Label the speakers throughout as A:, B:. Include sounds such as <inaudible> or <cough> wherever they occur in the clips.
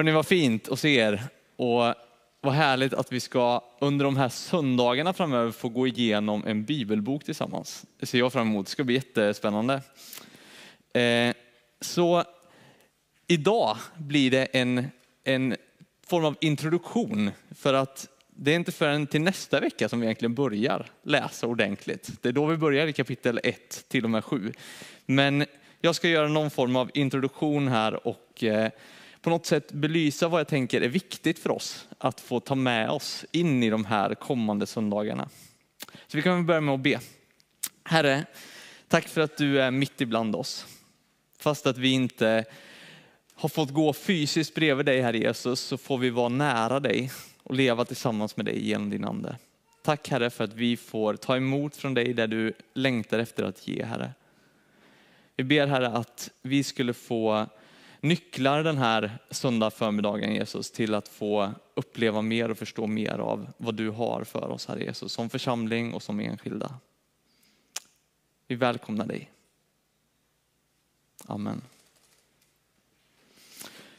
A: Hörni, vad fint att se er och vad härligt att vi ska under de här söndagarna framöver få gå igenom en bibelbok tillsammans. Det ser jag fram emot, det ska bli jättespännande. Eh, så idag blir det en, en form av introduktion för att det är inte förrän till nästa vecka som vi egentligen börjar läsa ordentligt. Det är då vi börjar i kapitel 1 till och med 7. Men jag ska göra någon form av introduktion här och eh, på något sätt belysa vad jag tänker är viktigt för oss att få ta med oss in i de här kommande söndagarna. Så vi kan börja med att be. Herre, tack för att du är mitt ibland oss. Fast att vi inte har fått gå fysiskt bredvid dig, Herre Jesus, så får vi vara nära dig och leva tillsammans med dig genom din ande. Tack Herre för att vi får ta emot från dig där du längtar efter att ge, Herre. Vi ber Herre att vi skulle få nycklar den här söndag förmiddagen Jesus till att få uppleva mer och förstå mer av vad du har för oss Herre Jesus, som församling och som enskilda. Vi välkomnar dig. Amen.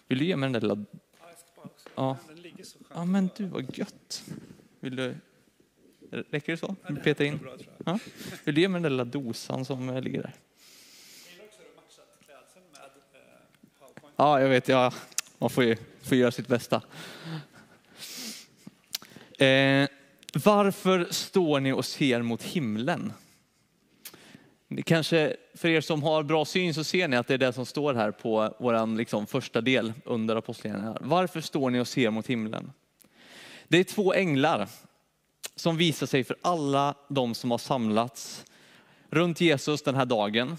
A: Vill du ge mig den där lilla... Ja. ja, men du vad gött. Vill du... Räcker det så? Vill du peta in? Ja. Vill du ge mig den där lilla dosan som ligger där? Ja, jag vet. Ja, man får ju får göra sitt bästa. Eh, varför står ni och ser mot himlen? Det kanske, för er som har bra syn så ser ni att det är det som står här på vår liksom, första del under apostlagärningarna. Varför står ni och ser mot himlen? Det är två änglar som visar sig för alla de som har samlats runt Jesus den här dagen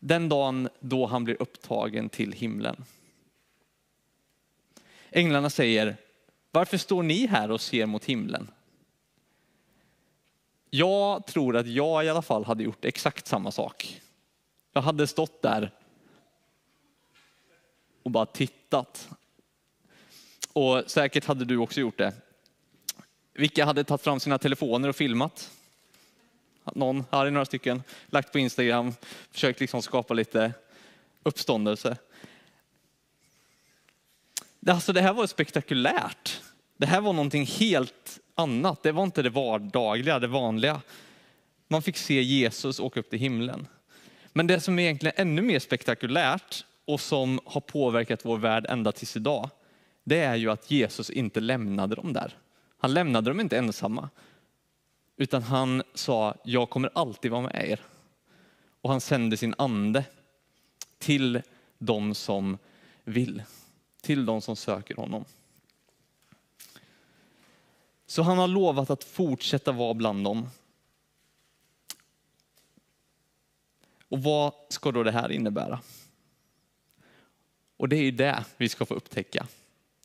A: den dagen då han blir upptagen till himlen. Änglarna säger, varför står ni här och ser mot himlen? Jag tror att jag i alla fall hade gjort exakt samma sak. Jag hade stått där och bara tittat. Och säkert hade du också gjort det. Vilka hade tagit fram sina telefoner och filmat? Någon, här är några stycken, lagt på Instagram, försökt liksom skapa lite uppståndelse. Alltså det här var spektakulärt. Det här var någonting helt annat. Det var inte det vardagliga, det vanliga. Man fick se Jesus åka upp till himlen. Men det som är egentligen ännu mer spektakulärt och som har påverkat vår värld ända tills idag, det är ju att Jesus inte lämnade dem där. Han lämnade dem inte ensamma, utan han sa, jag kommer alltid vara med er. Och han sände sin ande till de som vill, till de som söker honom. Så han har lovat att fortsätta vara bland dem. Och vad ska då det här innebära? Och det är ju det vi ska få upptäcka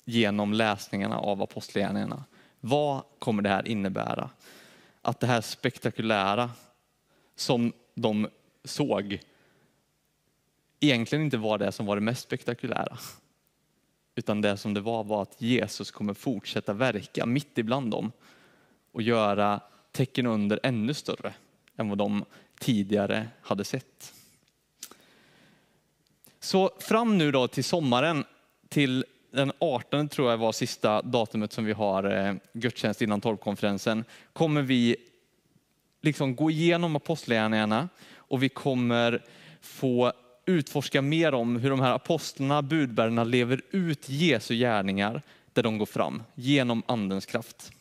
A: genom läsningarna av apostlagärningarna. Vad kommer det här innebära? Att det här spektakulära som de såg egentligen inte var det som var det mest spektakulära. Utan det som det var var att Jesus kommer fortsätta verka mitt ibland dem och göra tecken under ännu större än vad de tidigare hade sett. Så fram nu då till sommaren, till den 18 tror jag var sista datumet som vi har eh, gudstjänst innan torpkonferensen, kommer vi liksom gå igenom apostlagärningarna och vi kommer få utforska mer om hur de här apostlarna, budbärarna lever ut Jesu gärningar där de går fram genom andens kraft.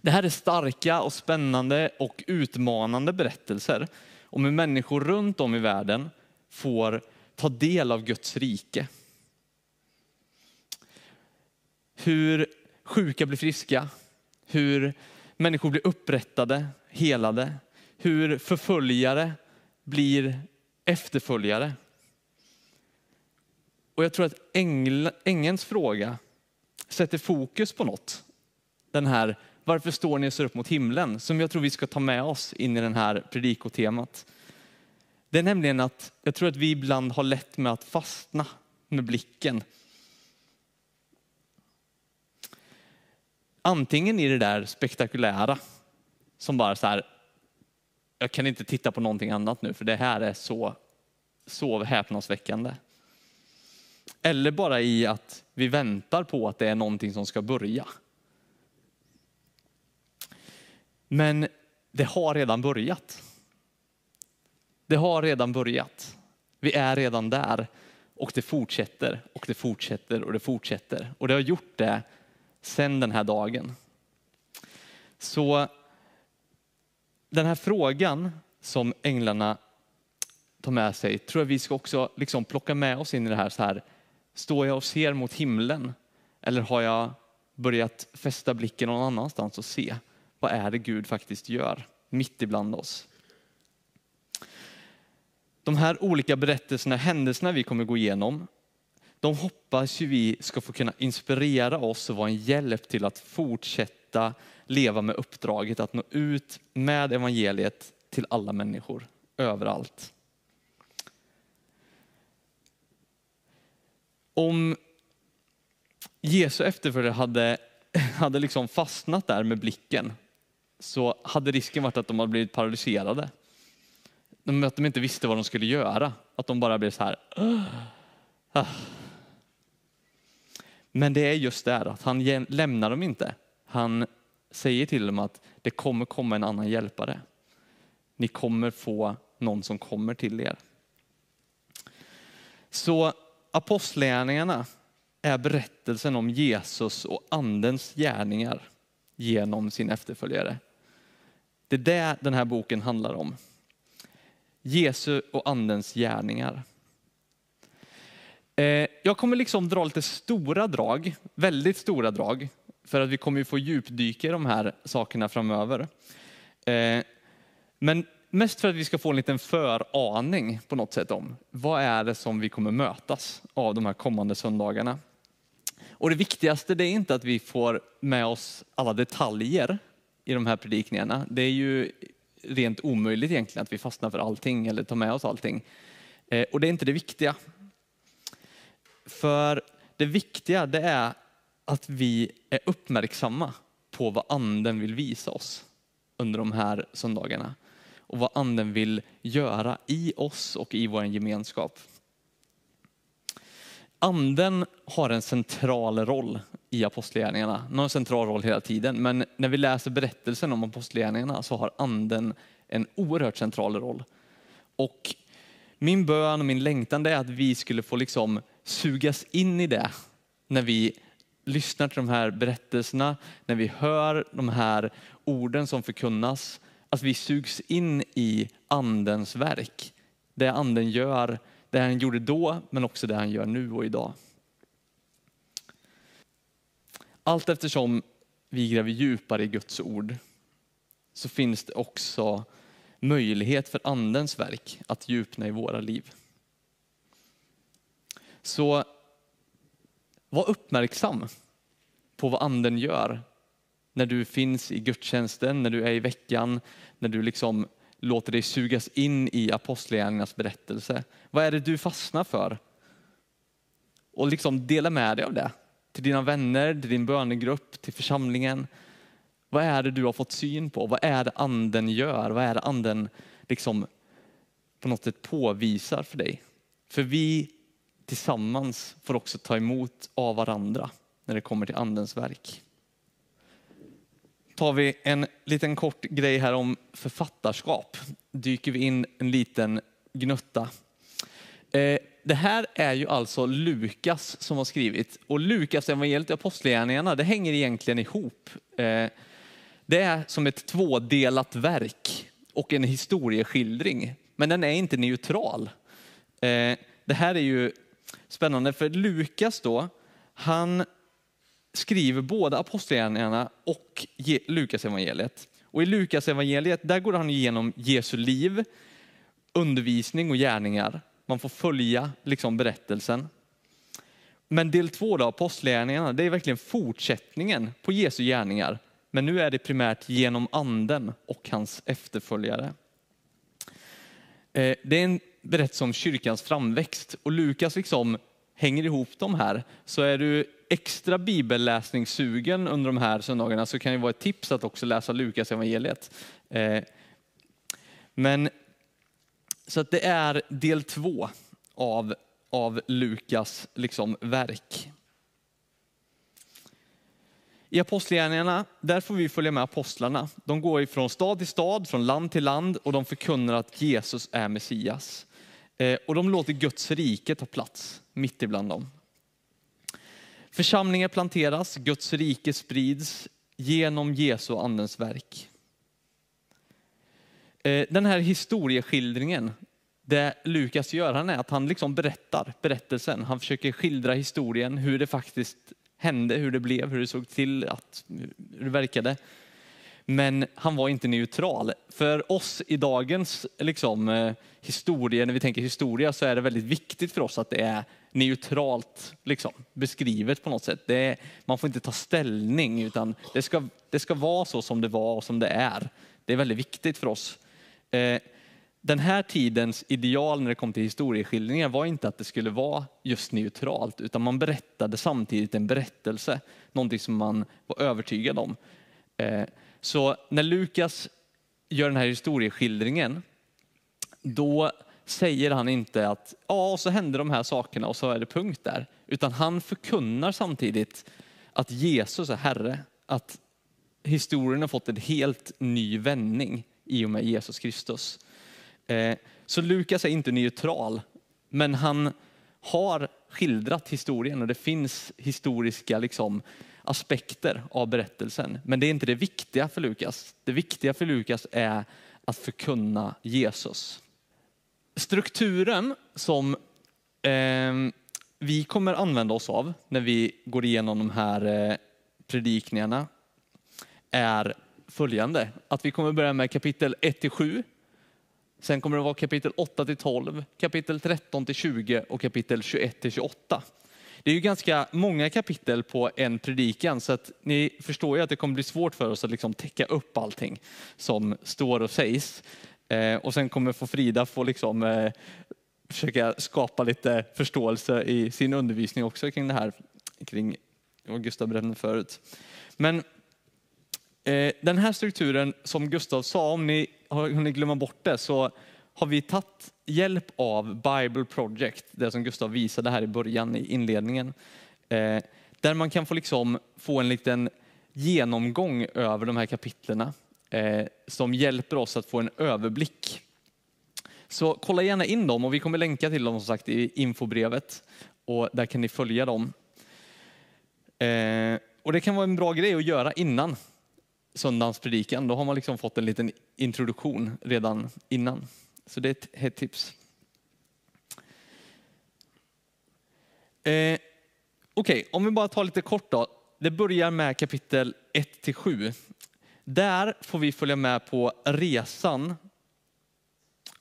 A: Det här är starka och spännande och utmanande berättelser om hur människor runt om i världen får ta del av Guds rike hur sjuka blir friska, hur människor blir upprättade, helade, hur förföljare blir efterföljare. Och jag tror att ängl, ängens fråga sätter fokus på något. Den här, varför står ni och ser upp mot himlen? Som jag tror vi ska ta med oss in i den här predikotemat. Det är nämligen att jag tror att vi ibland har lätt med att fastna med blicken Antingen i det där spektakulära, som bara så här, jag kan inte titta på någonting annat nu för det här är så, så häpnadsväckande. Eller bara i att vi väntar på att det är någonting som ska börja. Men det har redan börjat. Det har redan börjat. Vi är redan där och det fortsätter och det fortsätter och det fortsätter. Och det har gjort det sedan den här dagen. Så den här frågan som änglarna tar med sig tror jag vi ska också liksom plocka med oss in i det här. Så här. Står jag och ser mot himlen eller har jag börjat fästa blicken någon annanstans och se vad är det Gud faktiskt gör mitt ibland oss? De här olika berättelserna, händelserna vi kommer gå igenom, de hoppas ju vi ska få kunna inspirera oss och vara en hjälp till att fortsätta leva med uppdraget att nå ut med evangeliet till alla människor, överallt. Om Jesu efterföljare hade, <laughs> hade liksom fastnat där med blicken så hade risken varit att de hade blivit paralyserade. Att de inte visste vad de skulle göra. Att de bara blev så här. Ah. Men det är just det att han lämnar dem inte. Han säger till dem att det kommer komma en annan hjälpare. Ni kommer få någon som kommer till er. Så apostlärningarna är berättelsen om Jesus och andens gärningar genom sin efterföljare. Det är det den här boken handlar om. Jesu och andens gärningar. Eh, jag kommer liksom dra lite stora drag, väldigt stora drag, för att vi kommer ju få djupdyka i de här sakerna framöver. Eh, men mest för att vi ska få en liten föraning på något sätt om vad är det som vi kommer mötas av de här kommande söndagarna. Och det viktigaste det är inte att vi får med oss alla detaljer i de här predikningarna. Det är ju rent omöjligt egentligen att vi fastnar för allting eller tar med oss allting. Eh, och det är inte det viktiga. För det viktiga det är att vi är uppmärksamma på vad anden vill visa oss under de här söndagarna. Och vad anden vill göra i oss och i vår gemenskap. Anden har en central roll i apostlagärningarna. Den har en central roll hela tiden, men när vi läser berättelsen om apostlagärningarna så har anden en oerhört central roll. Och min bön och min längtan är att vi skulle få liksom sugas in i det när vi lyssnar till de här berättelserna, när vi hör de här orden som förkunnas, att vi sugs in i andens verk. Det anden gör, det han gjorde då, men också det han gör nu och idag. Allt eftersom vi gräver djupare i Guds ord så finns det också möjlighet för andens verk att djupna i våra liv. Så var uppmärksam på vad anden gör när du finns i gudstjänsten, när du är i veckan, när du liksom låter dig sugas in i apostlagärningarnas berättelse. Vad är det du fastnar för? Och liksom dela med dig av det till dina vänner, till din bönegrupp, till församlingen. Vad är det du har fått syn på? Vad är det anden gör? Vad är det anden liksom på något sätt påvisar för dig? För vi tillsammans får också ta emot av varandra när det kommer till andens verk. Tar vi en liten kort grej här om författarskap, dyker vi in en liten gnutta. Eh, det här är ju alltså Lukas som har skrivit och Lukas evangeliet och apostlagärningarna, det hänger egentligen ihop. Eh, det är som ett tvådelat verk och en historieskildring, men den är inte neutral. Eh, det här är ju spännande för Lukas då, han skriver både apostlagärningarna och Lukas evangeliet. Och i Lukas evangeliet där går han igenom Jesu liv, undervisning och gärningar. Man får följa liksom berättelsen. Men del två, då, apostlagärningarna, det är verkligen fortsättningen på Jesu gärningar. Men nu är det primärt genom anden och hans efterföljare. Eh, det är en berättelse om kyrkans framväxt och Lukas liksom hänger ihop de här. Så är du extra bibelläsningssugen under de här söndagarna så kan det vara ett tips att också läsa Lukas evangeliet. Eh, men så att det är del två av av Lukas liksom, verk. I Apostlagärningarna, där får vi följa med apostlarna. De går från stad till stad, från land till land och de förkunnar att Jesus är Messias. Eh, och de låter Guds rike ta plats mitt ibland dem. Församlingar planteras, Guds rike sprids genom Jesu och andens verk. Eh, den här historieskildringen, det Lukas gör, han är att han liksom berättar berättelsen. Han försöker skildra historien, hur det faktiskt hände, hur det blev, hur det såg till, att, hur det verkade. Men han var inte neutral. För oss i dagens liksom, eh, historia, när vi tänker historia, så är det väldigt viktigt för oss att det är neutralt liksom, beskrivet på något sätt. Är, man får inte ta ställning, utan det ska, det ska vara så som det var och som det är. Det är väldigt viktigt för oss. Eh, den här tidens ideal när det kom till historieskildringar var inte att det skulle vara just neutralt, utan man berättade samtidigt en berättelse, någonting som man var övertygad om. Eh, så när Lukas gör den här historieskildringen, då säger han inte att ja, så hände de här sakerna och så är det punkt där. Utan han förkunnar samtidigt att Jesus är Herre, att historien har fått en helt ny vändning i och med Jesus Kristus. Eh, så Lukas är inte neutral, men han har skildrat historien och det finns historiska liksom, aspekter av berättelsen. Men det är inte det viktiga för Lukas. Det viktiga för Lukas är att förkunna Jesus. Strukturen som eh, vi kommer använda oss av när vi går igenom de här eh, predikningarna är följande. Att vi kommer börja med kapitel 1-7. Sen kommer det vara kapitel 8-12, kapitel 13-20 och kapitel 21-28. Det är ju ganska många kapitel på en predikan så att ni förstår ju att det kommer bli svårt för oss att liksom täcka upp allting som står och sägs. Eh, och sen kommer få Frida få liksom, eh, försöka skapa lite förståelse i sin undervisning också kring det här, kring vad Gustav brände förut. Men eh, den här strukturen som Gustav sa, om ni har hunnit glömma bort det, så har vi tagit hjälp av Bible Project, det som Gustav visade här i början i inledningen. Eh, där man kan få, liksom, få en liten genomgång över de här kapitlerna eh, som hjälper oss att få en överblick. Så kolla gärna in dem och vi kommer länka till dem som sagt i infobrevet och där kan ni följa dem. Eh, och det kan vara en bra grej att göra innan söndagens predikan. Då har man liksom fått en liten introduktion redan innan. Så det är ett, hett tips. Eh, Okej, okay, om vi bara tar lite kort då. Det börjar med kapitel 1 7. Där får vi följa med på resan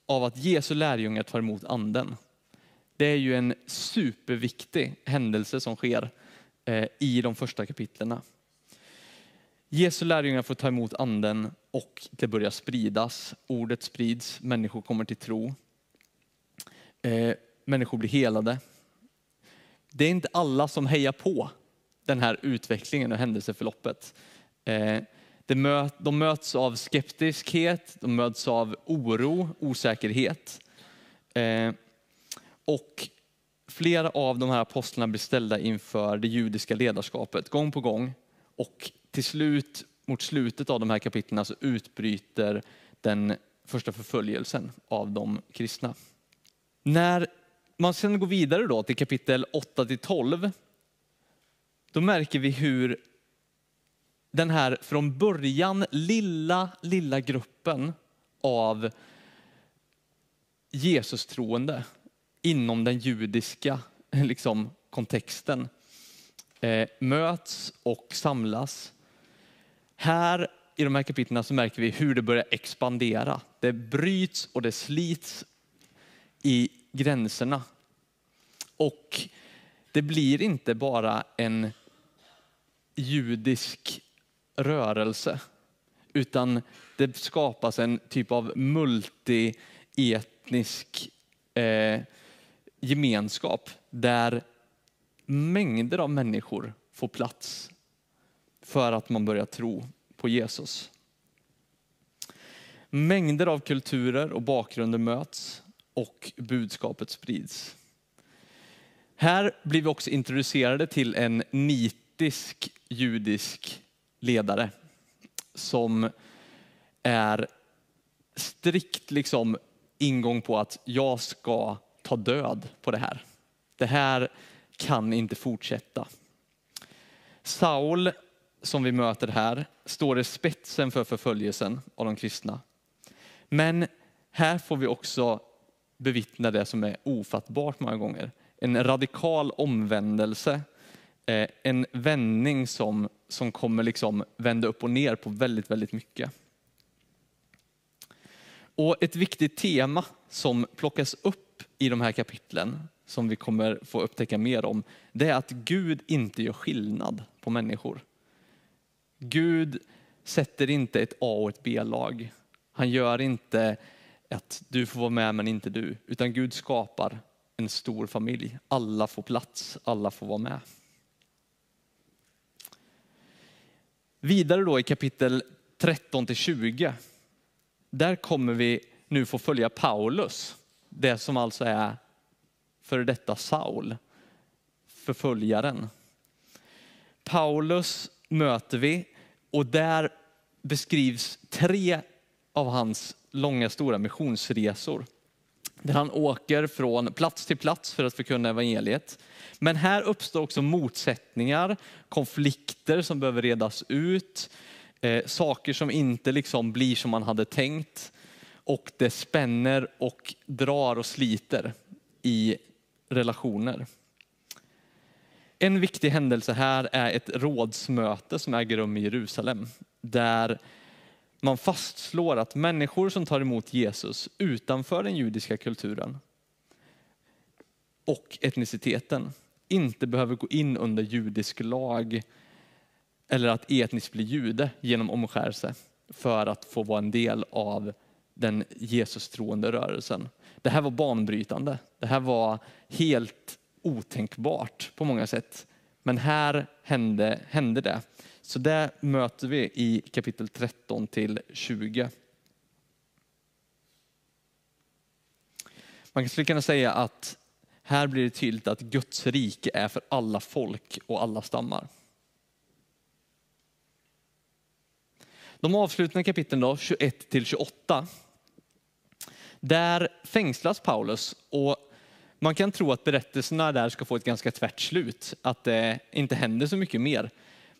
A: av att Jesu lärjungar tar emot anden. Det är ju en superviktig händelse som sker eh, i de första kapitlerna. Jesu lärjungar får ta emot anden och det börjar spridas. Ordet sprids, människor kommer till tro. Eh, människor blir helade. Det är inte alla som hejar på den här utvecklingen och händelseförloppet. Eh, de möts av skeptiskhet, de möts av oro, osäkerhet. Eh, och flera av de här apostlarna blir ställda inför det judiska ledarskapet gång på gång. Och till slut, mot slutet av de här kapitlen så utbryter den första förföljelsen av de kristna. När man sedan går vidare då till kapitel 8 till 12, då märker vi hur den här från början lilla, lilla gruppen av Jesus-troende inom den judiska liksom, kontexten eh, möts och samlas. Här i de här kapitlen så märker vi hur det börjar expandera. Det bryts och det slits i gränserna. Och det blir inte bara en judisk rörelse, utan det skapas en typ av multietnisk eh, gemenskap där mängder av människor får plats för att man börjar tro på Jesus. Mängder av kulturer och bakgrunder möts och budskapet sprids. Här blir vi också introducerade till en nitisk judisk ledare som är strikt liksom ingång på att jag ska ta död på det här. Det här kan inte fortsätta. Saul, som vi möter här, står i spetsen för förföljelsen av de kristna. Men här får vi också bevittna det som är ofattbart många gånger. En radikal omvändelse, eh, en vändning som, som kommer liksom vända upp och ner på väldigt, väldigt mycket. Och ett viktigt tema som plockas upp i de här kapitlen, som vi kommer få upptäcka mer om, det är att Gud inte gör skillnad på människor. Gud sätter inte ett A och ett B-lag. Han gör inte att du får vara med men inte du, utan Gud skapar en stor familj. Alla får plats, alla får vara med. Vidare då i kapitel 13 till 20 där kommer vi nu få följa Paulus, det som alltså är före detta Saul, förföljaren. Paulus möter vi och där beskrivs tre av hans långa stora missionsresor. Där han åker från plats till plats för att förkunna evangeliet. Men här uppstår också motsättningar, konflikter som behöver redas ut eh, saker som inte liksom blir som man hade tänkt. Och det spänner och drar och sliter i relationer. En viktig händelse här är ett rådsmöte som äger rum i Jerusalem. Där man fastslår att människor som tar emot Jesus utanför den judiska kulturen och etniciteten inte behöver gå in under judisk lag eller att etniskt bli jude genom omskärelse för att få vara en del av den Jesus-troende rörelsen. Det här var banbrytande. Det här var helt otänkbart på många sätt. Men här hände, hände det. Så det möter vi i kapitel 13 till 20. Man skulle kunna säga att här blir det tydligt att Guds rike är för alla folk och alla stammar. De avslutande kapitlen då, 21 till 28. Där fängslas Paulus och man kan tro att berättelserna där ska få ett ganska tvärt slut, att det inte händer så mycket mer.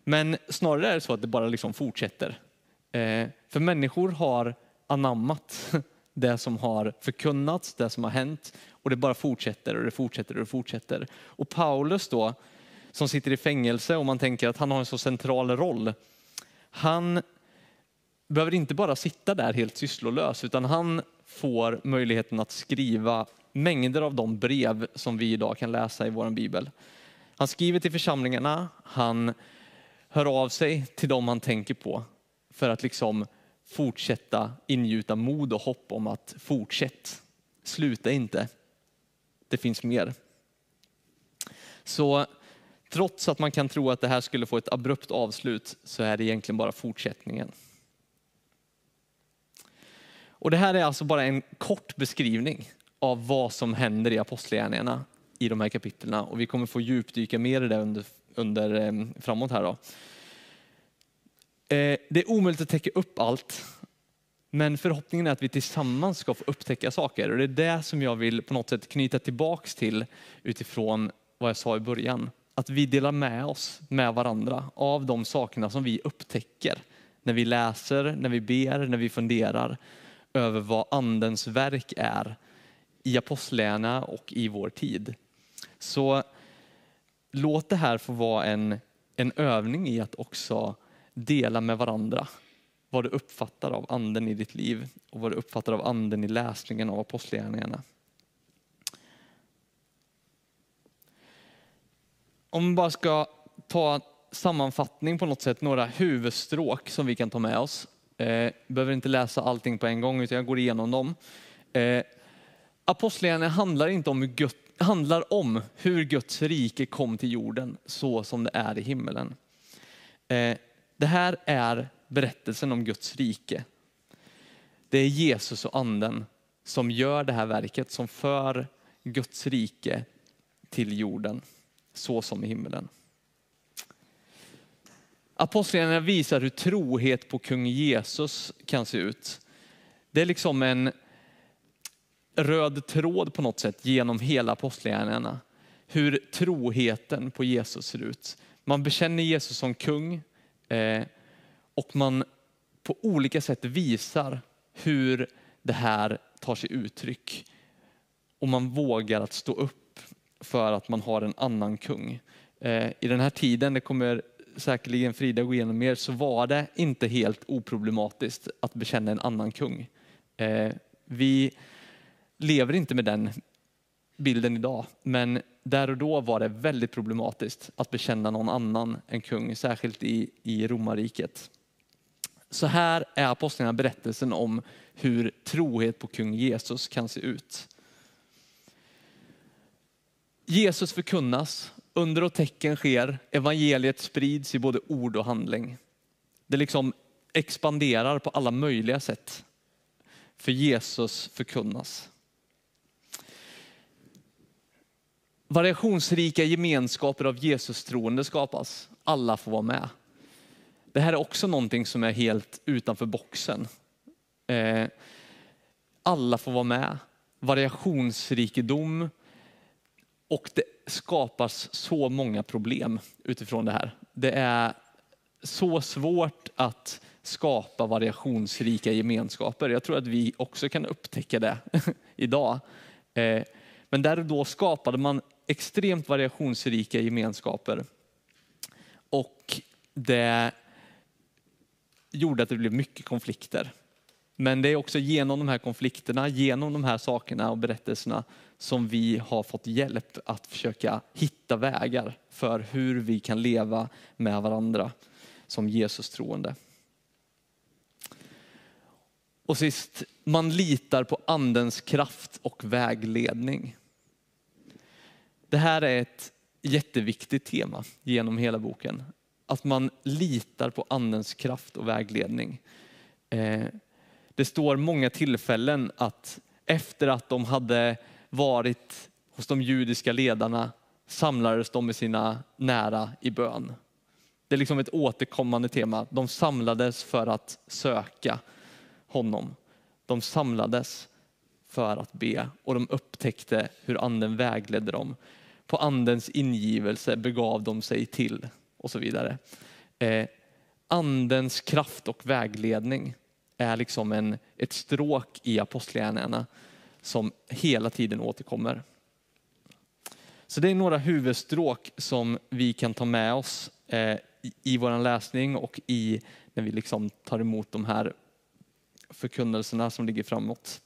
A: Men snarare är det så att det bara liksom fortsätter. Eh, för människor har anammat <laughs> det som har förkunnats, det som har hänt och det bara fortsätter och det fortsätter och det fortsätter. Och Paulus då, som sitter i fängelse och man tänker att han har en så central roll, han behöver inte bara sitta där helt sysslolös, utan han får möjligheten att skriva mängder av de brev som vi idag kan läsa i vår bibel. Han skriver till församlingarna, han hör av sig till dem han tänker på för att liksom fortsätta ingjuta mod och hopp om att fortsätt, sluta inte. Det finns mer. Så trots att man kan tro att det här skulle få ett abrupt avslut så är det egentligen bara fortsättningen. Och det här är alltså bara en kort beskrivning av vad som händer i apostlagärningarna i de här kapitlen. Och vi kommer få djupdyka mer i det under, under, eh, framåt här. Då. Eh, det är omöjligt att täcka upp allt, men förhoppningen är att vi tillsammans ska få upptäcka saker. Och det är det som jag vill på något sätt knyta tillbaks till utifrån vad jag sa i början. Att vi delar med oss med varandra av de sakerna som vi upptäcker när vi läser, när vi ber, när vi funderar över vad andens verk är i apostlärna och i vår tid. Så låt det här få vara en, en övning i att också dela med varandra vad du uppfattar av anden i ditt liv och vad du uppfattar av anden i läsningen av apostlagärningarna. Om vi bara ska ta sammanfattning på något sätt, några huvudstråk som vi kan ta med oss Eh, behöver inte läsa allting på en gång utan jag går igenom dem. Eh, Apostlagärningarna handlar inte om hur Gud, handlar om hur Guds rike kom till jorden så som det är i himmelen. Eh, det här är berättelsen om Guds rike. Det är Jesus och anden som gör det här verket, som för Guds rike till jorden, så som i himmelen. Apostlagärningarna visar hur trohet på kung Jesus kan se ut. Det är liksom en röd tråd på något sätt genom hela apostlagärningarna. Hur troheten på Jesus ser ut. Man bekänner Jesus som kung eh, och man på olika sätt visar hur det här tar sig uttryck. Och man vågar att stå upp för att man har en annan kung. Eh, I den här tiden, det kommer säkerligen Frida gå igenom mer, så var det inte helt oproblematiskt att bekänna en annan kung. Eh, vi lever inte med den bilden idag, men där och då var det väldigt problematiskt att bekänna någon annan än kung, särskilt i, i romarriket. Så här är apostlarna berättelsen om hur trohet på kung Jesus kan se ut. Jesus förkunnas, under och tecken sker, evangeliet sprids i både ord och handling. Det liksom expanderar på alla möjliga sätt. För Jesus förkunnas. Variationsrika gemenskaper av Jesus troende skapas. Alla får vara med. Det här är också någonting som är helt utanför boxen. Eh, alla får vara med. Variationsrikedom och det skapas så många problem utifrån det här. Det är så svårt att skapa variationsrika gemenskaper. Jag tror att vi också kan upptäcka det <laughs> idag. Eh, men där och då skapade man extremt variationsrika gemenskaper. Och det gjorde att det blev mycket konflikter. Men det är också genom de här konflikterna, genom de här sakerna och berättelserna som vi har fått hjälp att försöka hitta vägar för hur vi kan leva med varandra som Jesus troende. Och sist, man litar på andens kraft och vägledning. Det här är ett jätteviktigt tema genom hela boken. Att man litar på andens kraft och vägledning. Eh, det står många tillfällen att efter att de hade varit hos de judiska ledarna samlades de med sina nära i bön. Det är liksom ett återkommande tema. De samlades för att söka honom. De samlades för att be och de upptäckte hur anden vägledde dem. På andens ingivelse begav de sig till och så vidare. Eh, andens kraft och vägledning är liksom en, ett stråk i apostlagärningarna som hela tiden återkommer. Så det är några huvudstråk som vi kan ta med oss eh, i vår läsning och i när vi liksom tar emot de här förkunnelserna som ligger framåt.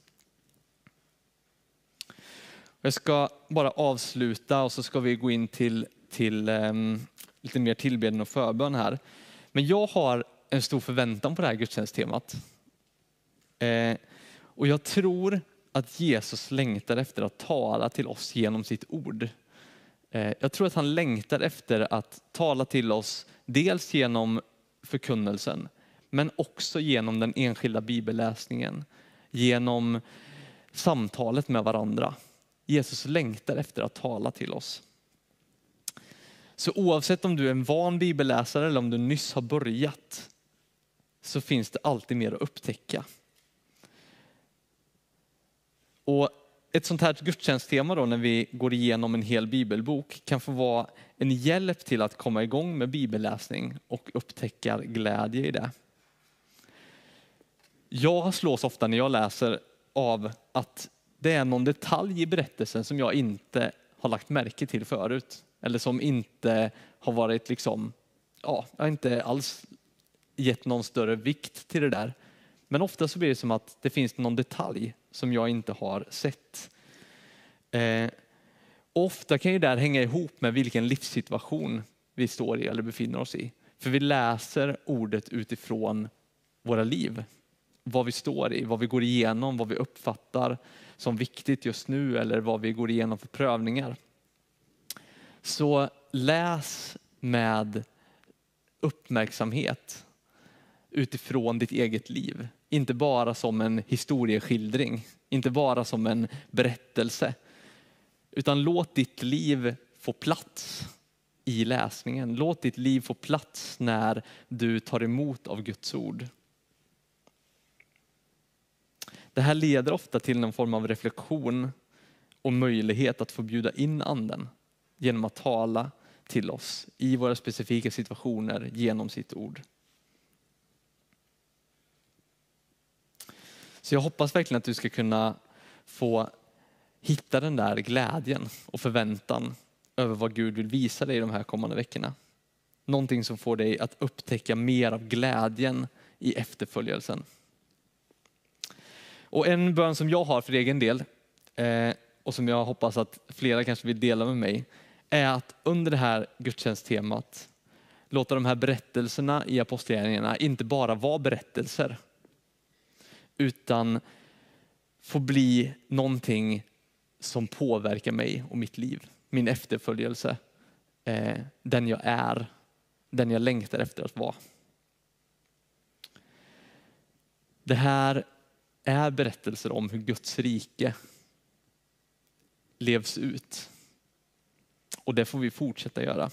A: Jag ska bara avsluta och så ska vi gå in till, till um, lite mer tillbedjan och förbön här. Men jag har en stor förväntan på det här gudstjänsttemat. Eh, och jag tror att Jesus längtar efter att tala till oss genom sitt ord. Eh, jag tror att han längtar efter att tala till oss dels genom förkunnelsen, men också genom den enskilda bibelläsningen, genom samtalet med varandra. Jesus längtar efter att tala till oss. Så oavsett om du är en van bibelläsare eller om du nyss har börjat, så finns det alltid mer att upptäcka. Och ett sånt här gudstjänsttema då när vi går igenom en hel bibelbok kan få vara en hjälp till att komma igång med bibelläsning och upptäcka glädje i det. Jag slås ofta när jag läser av att det är någon detalj i berättelsen som jag inte har lagt märke till förut. Eller som inte har varit liksom, ja, jag har inte alls gett någon större vikt till det där. Men ofta så blir det som att det finns någon detalj som jag inte har sett. Eh, ofta kan ju det här hänga ihop med vilken livssituation vi står i eller befinner oss i. För vi läser ordet utifrån våra liv. Vad vi står i, vad vi går igenom, vad vi uppfattar som viktigt just nu eller vad vi går igenom för prövningar. Så läs med uppmärksamhet utifrån ditt eget liv. Inte bara som en historieskildring, inte bara som en berättelse, Utan låt ditt liv få plats i läsningen. Låt ditt liv få plats när du tar emot av Guds ord. Det här leder ofta till någon form av reflektion och möjlighet att få bjuda in anden genom att tala till oss i våra specifika situationer genom sitt ord. Så jag hoppas verkligen att du ska kunna få hitta den där glädjen och förväntan över vad Gud vill visa dig de här kommande veckorna. Någonting som får dig att upptäcka mer av glädjen i efterföljelsen. Och en bön som jag har för egen del eh, och som jag hoppas att flera kanske vill dela med mig är att under det här gudstjänsttemat låta de här berättelserna i apostlagärningarna inte bara vara berättelser utan få bli någonting som påverkar mig och mitt liv, min efterföljelse, eh, den jag är, den jag längtar efter att vara. Det här är berättelser om hur Guds rike levs ut. Och det får vi fortsätta göra.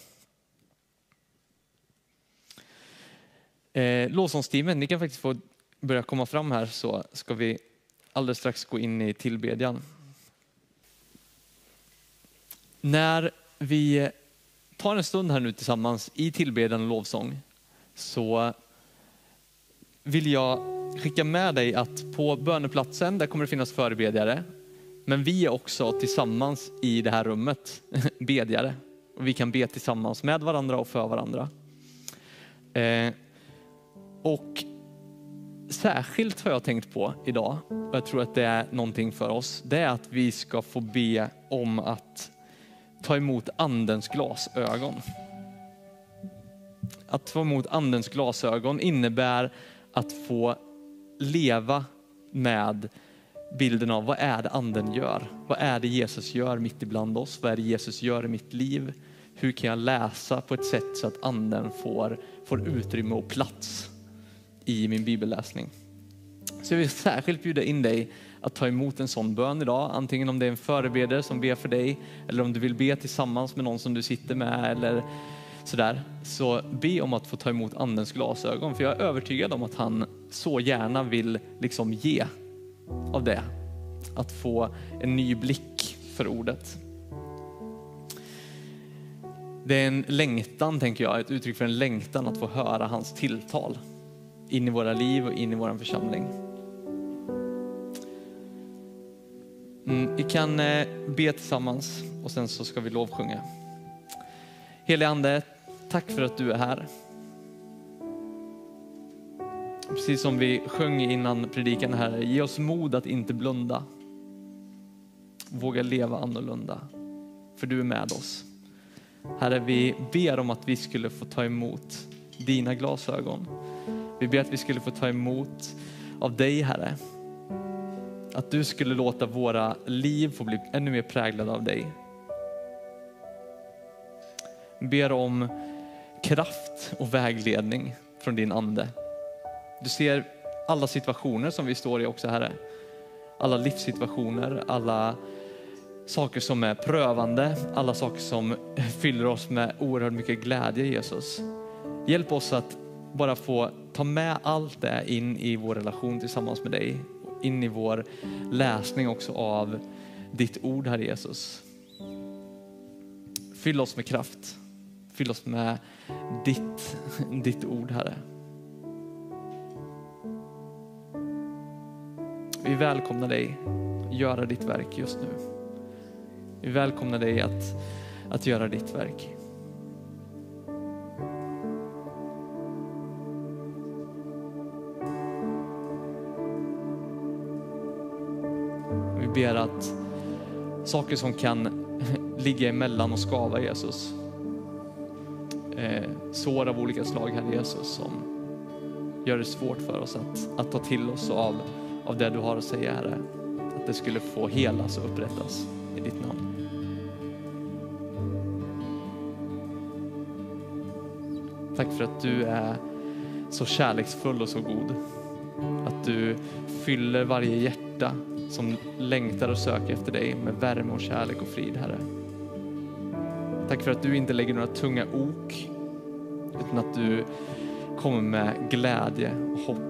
A: Eh, Lovsångsteamet, ni kan faktiskt få börja komma fram här så ska vi alldeles strax gå in i tillbedjan. När vi tar en stund här nu tillsammans i tillbedjan och lovsång så vill jag skicka med dig att på böneplatsen där kommer det finnas förebedjare. Men vi är också tillsammans i det här rummet <laughs> bedjare. Och vi kan be tillsammans med varandra och för varandra. Eh, och särskilt har jag tänkt på idag, och jag tror att det är någonting för oss, det är att vi ska få be om att ta emot andens glasögon. Att ta emot andens glasögon innebär att få leva med bilden av vad är det anden gör? Vad är det Jesus gör mitt ibland oss? Vad är det Jesus gör i mitt liv? Hur kan jag läsa på ett sätt så att anden får, får utrymme och plats i min bibelläsning? Så jag vill särskilt bjuda in dig att ta emot en sån bön idag. Antingen om det är en förebedjare som ber för dig eller om du vill be tillsammans med någon som du sitter med eller sådär. Så be om att få ta emot andens glasögon för jag är övertygad om att han så gärna vill liksom ge av det. Att få en ny blick för ordet. Det är en längtan, tänker jag, ett uttryck för en längtan att få höra hans tilltal in i våra liv och in i vår församling. Mm, vi kan eh, be tillsammans och sen så ska vi lovsjunga. Helige Ande, tack för att du är här. Precis som vi sjöng innan predikan här, ge oss mod att inte blunda. Våga leva annorlunda, för du är med oss. Herre, vi ber om att vi skulle få ta emot dina glasögon. Vi ber att vi skulle få ta emot av dig, Herre. Att du skulle låta våra liv få bli ännu mer präglade av dig. Vi ber om kraft och vägledning från din ande. Du ser alla situationer som vi står i också Herre. Alla livssituationer, alla saker som är prövande, alla saker som fyller oss med oerhört mycket glädje Jesus. Hjälp oss att bara få ta med allt det in i vår relation tillsammans med dig. In i vår läsning också av ditt ord Herre Jesus. Fyll oss med kraft. Fyll oss med ditt, ditt ord Herre. Vi välkomnar dig göra ditt verk just nu. Vi välkomnar dig att, att göra ditt verk. Vi ber att saker som kan <laughs> ligga emellan och skava Jesus, eh, sår av olika slag, Herre Jesus, som gör det svårt för oss att, att ta till oss av av det du har att säga Herre. Att det skulle få helas och upprättas i ditt namn. Tack för att du är så kärleksfull och så god. Att du fyller varje hjärta som längtar och söker efter dig med värme och kärlek och frid, Herre. Tack för att du inte lägger några tunga ok, utan att du kommer med glädje och hopp.